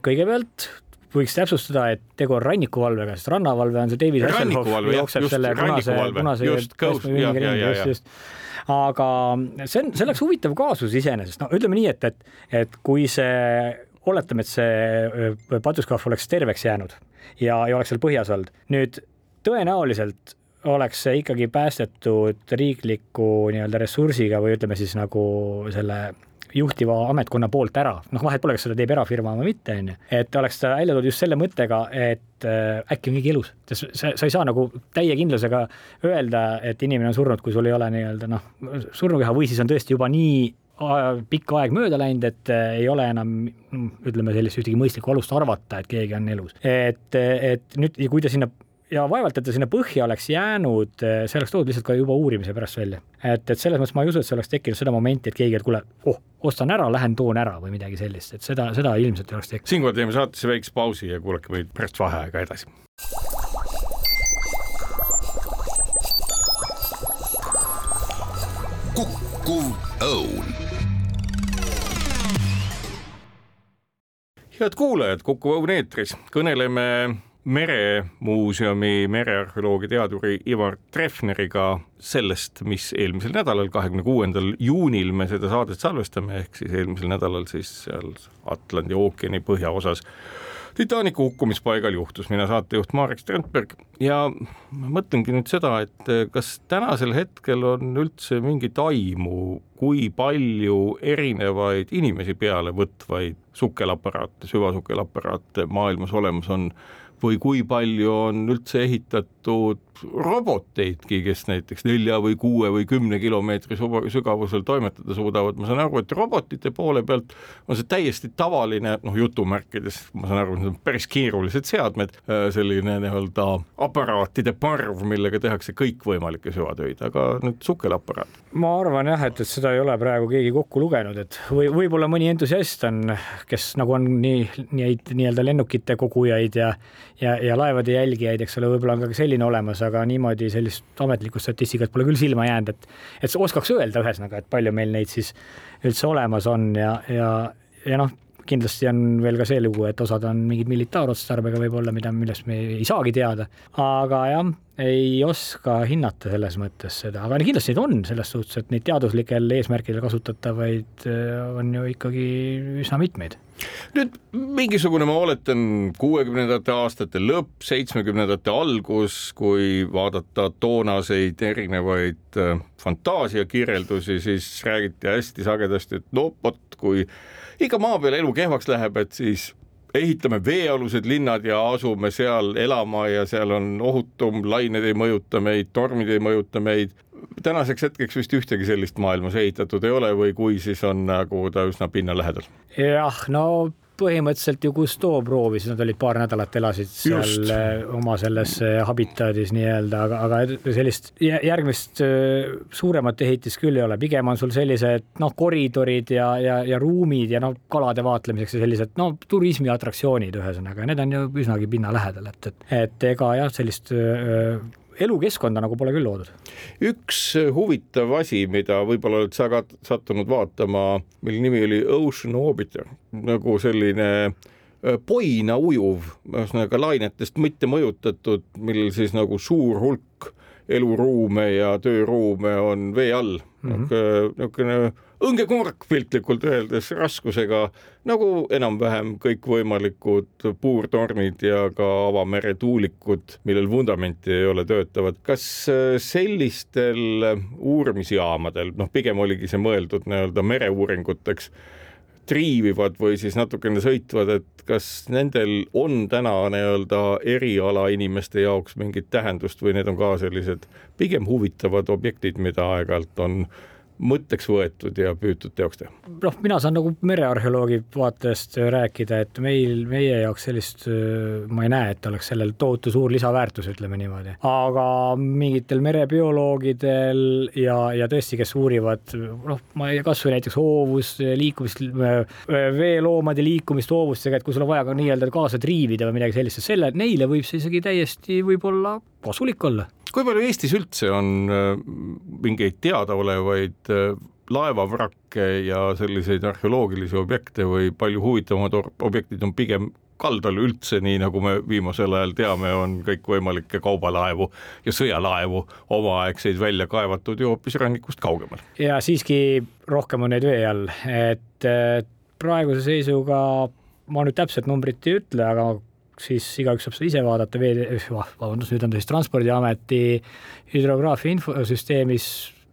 kõigepealt võiks täpsustada, et tegu on rannikuvalvega, sest rannavalve on see David Hasselhoff, jookseb selle punase, punase just, just, ja, ja, ja, ja. aga see on, see oleks huvitav kaasus iseenesest, no ütleme nii, et, et, et kui see oletame, et see patuskaahv oleks terveks jäänud ja, ja oleks seal põhjas olnud. nüüd tõenäoliselt oleks see ikkagi päästetud riikliku nii-öelda ressursiga või ütleme siis nagu selle juhtiva ametkonna poolt ära, noh, vahet pole, kas seda teeb erafirma või mitte, on ju. et oleks ta välja toodud just selle mõttega, et äh, äkki on keegi elus, sa, sa ei saa nagu täie kindlusega öelda, et inimene on surnud, kui sul ei ole nii-öelda noh, surnukeha või siis on tõesti juba nii pikk aeg mööda läinud, et äh, ei ole enam ütleme sellist ühtegi mõistlikku alust arvata, et keegi on elus. et, et nüüd, kui ta sinna ja vaevalt, et ta sinna põhja oleks jäänud, eh, see oleks toodud lihtsalt ka juba uurimise pärast välja. et, et selles mõttes ma ei usu, et see oleks tekkinud seda momenti, et keegi, et kuule, oh, ostan ära, lähen toon ära või midagi sellist, et seda, seda ilmselt ei oleks tekkinud. siinkohal teeme saatesse väikse pausi ja kuulake meid pärast vaheaega edasi. kukkuv õun head kuulajad, Kuku Õun eetris, kõneleme meremuuseumi merearheoloogia teaduri Ivar Treffneriga sellest, mis eelmisel nädalal, kahekümne kuuendal juunil me seda saadet salvestame, ehk siis eelmisel nädalal siis seal Atlandi ookeani põhjaosas Titanicu hukkumispaigal juhtus, mina saatejuht Marek Strandberg. Ja mõtlengi nüüd seda, et kas tänasel hetkel on üldse mingit aimu, kui palju erinevaid inimesi peale võtvaid sukkelaparaate, süvasukkelaparaate maailmas olemas on või kui palju on üldse ehitatud roboteidki, kes näiteks nelja või kuue või kümne kilomeetri sügavusel toimetada suudavad, ma saan aru, et robotite poole pealt on see täiesti tavaline, noh jutumärkides, ma saan aru, need on päris keerulised seadmed, äh, selline nii-öelda aparaatide parv, millega tehakse kõikvõimalikke süvatöid, aga nüüd sukelaparaat. ma arvan jah, et, et seda ei ole praegu keegi kokku lugenud, et või võib-olla mõni entusiast on, kes nagu on nii, neid nii-öelda lennukite kogujaid ja ja, ja laevade jälgijaid, eks ole, võib-olla on ka selline olemas, aga niimoodi sellist ametlikku statistikat pole küll silma jäänud, et, et oskaks öelda ühesõnaga, et palju meil neid siis üldse olemas on ja, ja, ja noh, kindlasti on veel ka see lugu, et osad on mingid militaarotstarbega võib-olla, mida, millest me ei saagi teada, aga jah, ei oska hinnata selles mõttes seda, aga kindlasti neid on selles suhtes, et neid teaduslikel eesmärkidel kasutatavaid äh, on ju ikkagi üsna mitmeid nüüd mingisugune, ma oletan, kuuekümnendate aastate lõpp, seitsmekümnendate algus, kui vaadata toonaseid erinevaid äh, fantaasiakirjeldusi, siis räägiti hästi sagedasti, et no vot, kui ikka maa peal elu kehvaks läheb, et siis ehitame veealused linnad ja asume seal elama ja seal on ohutum, lained ei mõjuta meid, tormid ei mõjuta meid tänaseks hetkeks vist ühtegi sellist maailmas ehitatud ei ole või kui, siis on nagu ta üsna pinna lähedal. jah, no põhimõtteliselt ju Cousteau proovis, nad olid paar nädalat elasid seal Just. Eh, oma selles eh, habitaadis nii-öelda, aga, aga sellist järgmist eh, suuremat ehitist küll ei ole, pigem on sul sellised noh, koridorid ja, ja, ja ruumid ja noh, kalade vaatlemiseks ja sellised no turismiatraktsioonid, ühesõnaga, need on ju üsnagi pinna lähedal, et, et, et ega jah, sellist elukeskkonda nagu pole küll loodud. üks huvitav asi, mida võib-olla oled sa ka sattunud vaatama, mille nimi oli Ocean Orbiter, nagu selline äh, poina ujuv, ühesõnaga lainetest mitte mõjutatud, millel siis nagu suur hulk eluruume ja tööruume on vee all mm -hmm., niisugune õngekurk piltlikult öeldes raskusega nagu enam-vähem kõikvõimalikud puurtornid ja ka avamere tuulikud, millel vundamenti ei ole, töötavad. kas äh, sellistel uurimisjaamadel, noh, pigem oligi see mõeldud nii-öelda mereuuringuteks, triivivad või siis natukene sõitvad, et kas nendel on täna nii-öelda eriala inimeste jaoks mingit tähendust või need on ka sellised pigem huvitavad objektid, mida aeg-ajalt on mõtteks võetud ja püütud teoks teha? noh, mina saan nagu merearheoloogi vaatest rääkida, et meil, meie jaoks sellist, ma ei näe, et oleks sellel tohutu suur lisaväärtus, ütleme niimoodi. aga mingitel merebioloogidel ja, ja tõesti, kes uurivad noh, ma ei, kasvõi näiteks hoovus, liikumist, veeloomade liikumist hoovustega, et kui sul on vaja ka nii-öelda kaasa triivida või midagi sellist, selle, neile võib see isegi täiesti võib-olla kasulik olla kui palju Eestis üldse on äh, mingeid teadaolevaid äh, laevavrakke ja selliseid arheoloogilisi objekte või palju huvitavamad objektid on pigem kaldal üldse, nii nagu me viimasel ajal teame, on kõikvõimalikke kaubalaevu ja sõjalaevu omaaegseid välja kaevatud ju hoopis rannikust kaugemal. ja siiski rohkem on neid vee all, et praeguse seisuga ma nüüd täpset numbrit ei ütle, aga siis igaüks saab seda ise vaadata, vee, vabandust, nüüd on ta siis Transpordiameti hüdrograafia infosüsteemis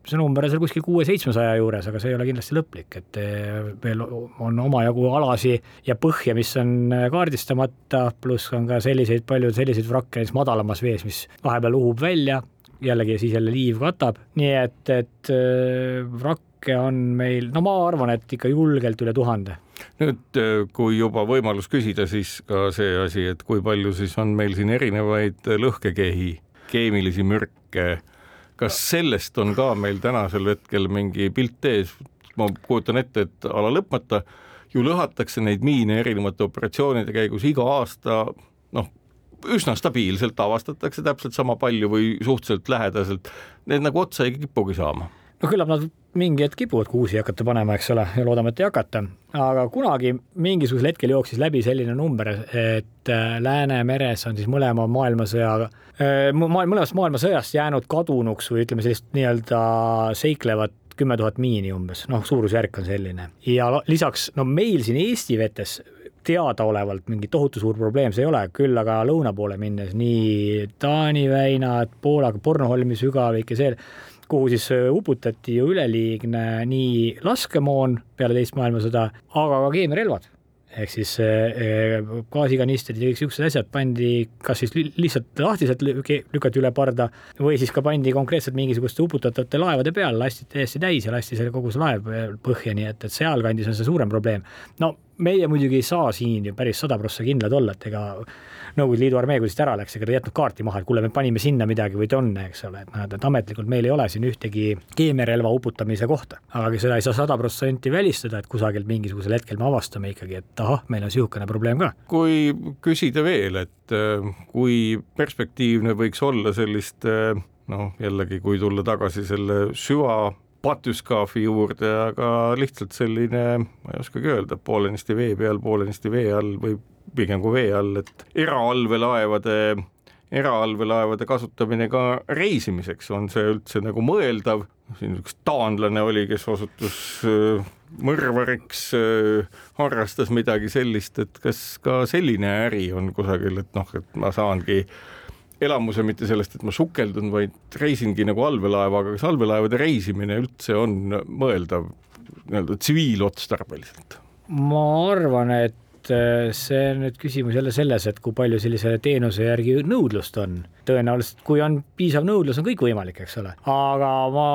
see number on seal kuskil kuue-seitsmesaja juures, aga see ei ole kindlasti lõplik, et eh, veel on omajagu alasi ja põhja, mis on eh, kaardistamata, pluss on ka selliseid, palju selliseid vrakke näiteks madalamas vees, mis vahepeal uhub välja, jällegi siis jälle liiv katab, nii et, et eh, vrakke on meil, no ma arvan, et ikka julgelt üle tuhande nüüd, äh, kui juba võimalus küsida, siis ka see asi, et kui palju siis on meil siin erinevaid lõhkekehi, keemilisi mürke, kas sellest on ka meil tänasel hetkel mingi pilt ees? ma kujutan ette, et ala lõpmata ju lõhatakse neid miine erinevate operatsioonide käigus iga aasta, noh, üsna stabiilselt avastatakse täpselt sama palju või suhteliselt lähedaselt, need nagu otsa ei kipugi saama no küllap nad mingi hetk kipuvad kuusi hakata panema, eks ole, ja loodame, et ei hakata. aga kunagi mingisugusel hetkel jooksis läbi selline number, et äh, Läänemeres on siis mõlema maailmasõja, äh, mõlemast maailmasõjast jäänud kadunuks või ütleme, sellist nii-öelda seiklevat kümme tuhat miini umbes, noh, suurusjärk on selline. ja lisaks, no meil siin Eesti vetes teadaolevalt mingi tohutu suur probleem see ei ole, küll aga lõuna poole minnes nii Taani väinad, Poolaga, Bornholmi sügavik ja see kuhu siis äh, uputati ju üleliigne nii laskemoon peale teist maailmasõda, aga ka keemiarelvad ehk siis eh, gaasikanistrid ja kõik siuksed asjad pandi kas siis lihtsalt lahtiselt lükati üle parda või siis ka pandi konkreetselt mingisuguste uputatavate laevade peale, lasti täiesti täis ja lasti selle kogu see laev põhja, nii et, et sealkandis on see suurem probleem. no meie muidugi ei saa siin ju päris sada prossa kindlad olla, et ega Nõukogude Liidu armee, kui siit ära läks, ega ta ei jätnud kaarti maha, et kuule, me panime sinna midagi või tonne, eks ole, et noh, et ametlikult meil ei ole siin ühtegi keemiarelva uputamise kohta. aga seda ei saa sada protsenti välistada, et kusagilt mingisugusel hetkel me avastame ikkagi, et ahah, meil on niisugune probleem ka. kui küsida veel, et äh, kui perspektiivne võiks olla sellist äh, noh, jällegi, kui tulla tagasi selle süva patüskaafi juurde, aga lihtsalt selline, ma ei oskagi öelda, poolenisti vee peal, poolenisti vee all või pigem kui vee all, et eraallveelaevade, eraallveelaevade kasutamine ka reisimiseks, on see üldse nagu mõeldav, siin üks taanlane oli, kes osutus äh, mõrvariks, äh, harrastas midagi sellist, et kas ka selline äri on kusagil, et noh, et ma saangi elamuse mitte sellest, et ma sukeldun, vaid reisingi nagu allveelaevaga, kas allveelaevade reisimine üldse on mõeldav nii-öelda tsiviilotstarbeliselt? ma arvan, et äh, see on nüüd küsimus jälle selles, et kui palju sellise teenuse järgi nõudlust on. tõenäoliselt, kui on piisav nõudlus, on kõik võimalik, eks ole, aga ma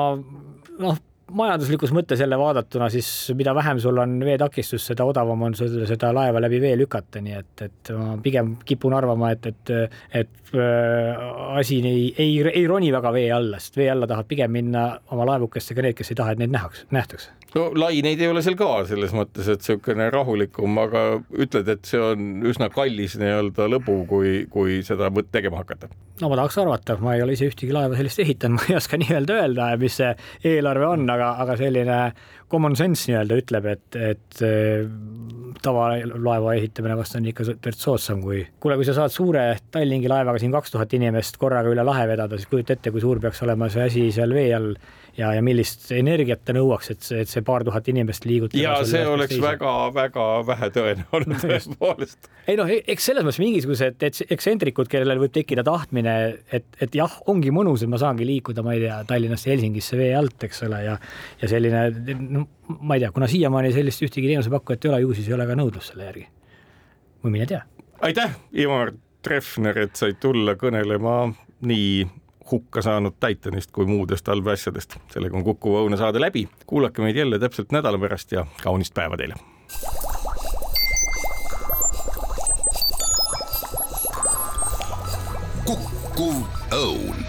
noh majanduslikus mõttes jälle vaadatuna, siis mida vähem sul on veetakistust, seda odavam on seda, seda laeva läbi vee lükata, nii et, et ma pigem kipun arvama, et, et, et äh, asi ei, ei, ei roni väga vee alla, sest vee alla tahavad pigem minna oma laevukestega need, kes ei taha, et neid nähaks, nähtaks no laineid ei ole seal ka selles mõttes, et niisugune rahulikum, aga ütled, et see on üsna kallis nii-öelda lõbu, kui, kui seda tegema hakata. No ma tahaks arvata, ma ei ole ise ühtegi laeva sellist ehitanud, ma ei oska nii-öelda öelda, mis see eelarve on, aga, aga selline common sense nii-öelda ütleb, et, et äh, tavalaeva ehitamine vast on ikka soodsam kui, kuule, kui sa saad suure Tallinki laevaga siin kaks tuhat inimest korraga üle lahe vedada, siis kujuta ette, kui suur peaks olema see asi seal vee all ja, ja millist energiat ta nõuaks, et see, et see paar tuhat inimest liigutada. ja see oleks väga-väga vähe tõenäoline tõepoolest. ei noh, eks selles mõttes mingisugused ekstsentrikud, kellel võib tekkida tahtmine, et, et jah, ongi mõnus, et ma saangi liikuda, ma ei tea, Tallinnast Helsingisse vee alt, eks ole, ja ja selline, no ma ei tea, kuna siiamaani sellist ühtegi teenusepakkujat ei ole, ju siis ei ole ka nõudlust selle järgi. või mine tea. aitäh, Ivar Treffner, et said tulla kõnelema nii hukka saanud Titanist kui muudest allveeasjadest. sellega on Kuku Õuna saade läbi, kuulake meid jälle täpselt nädala pärast ja kaunist päeva teile. kukkuv õun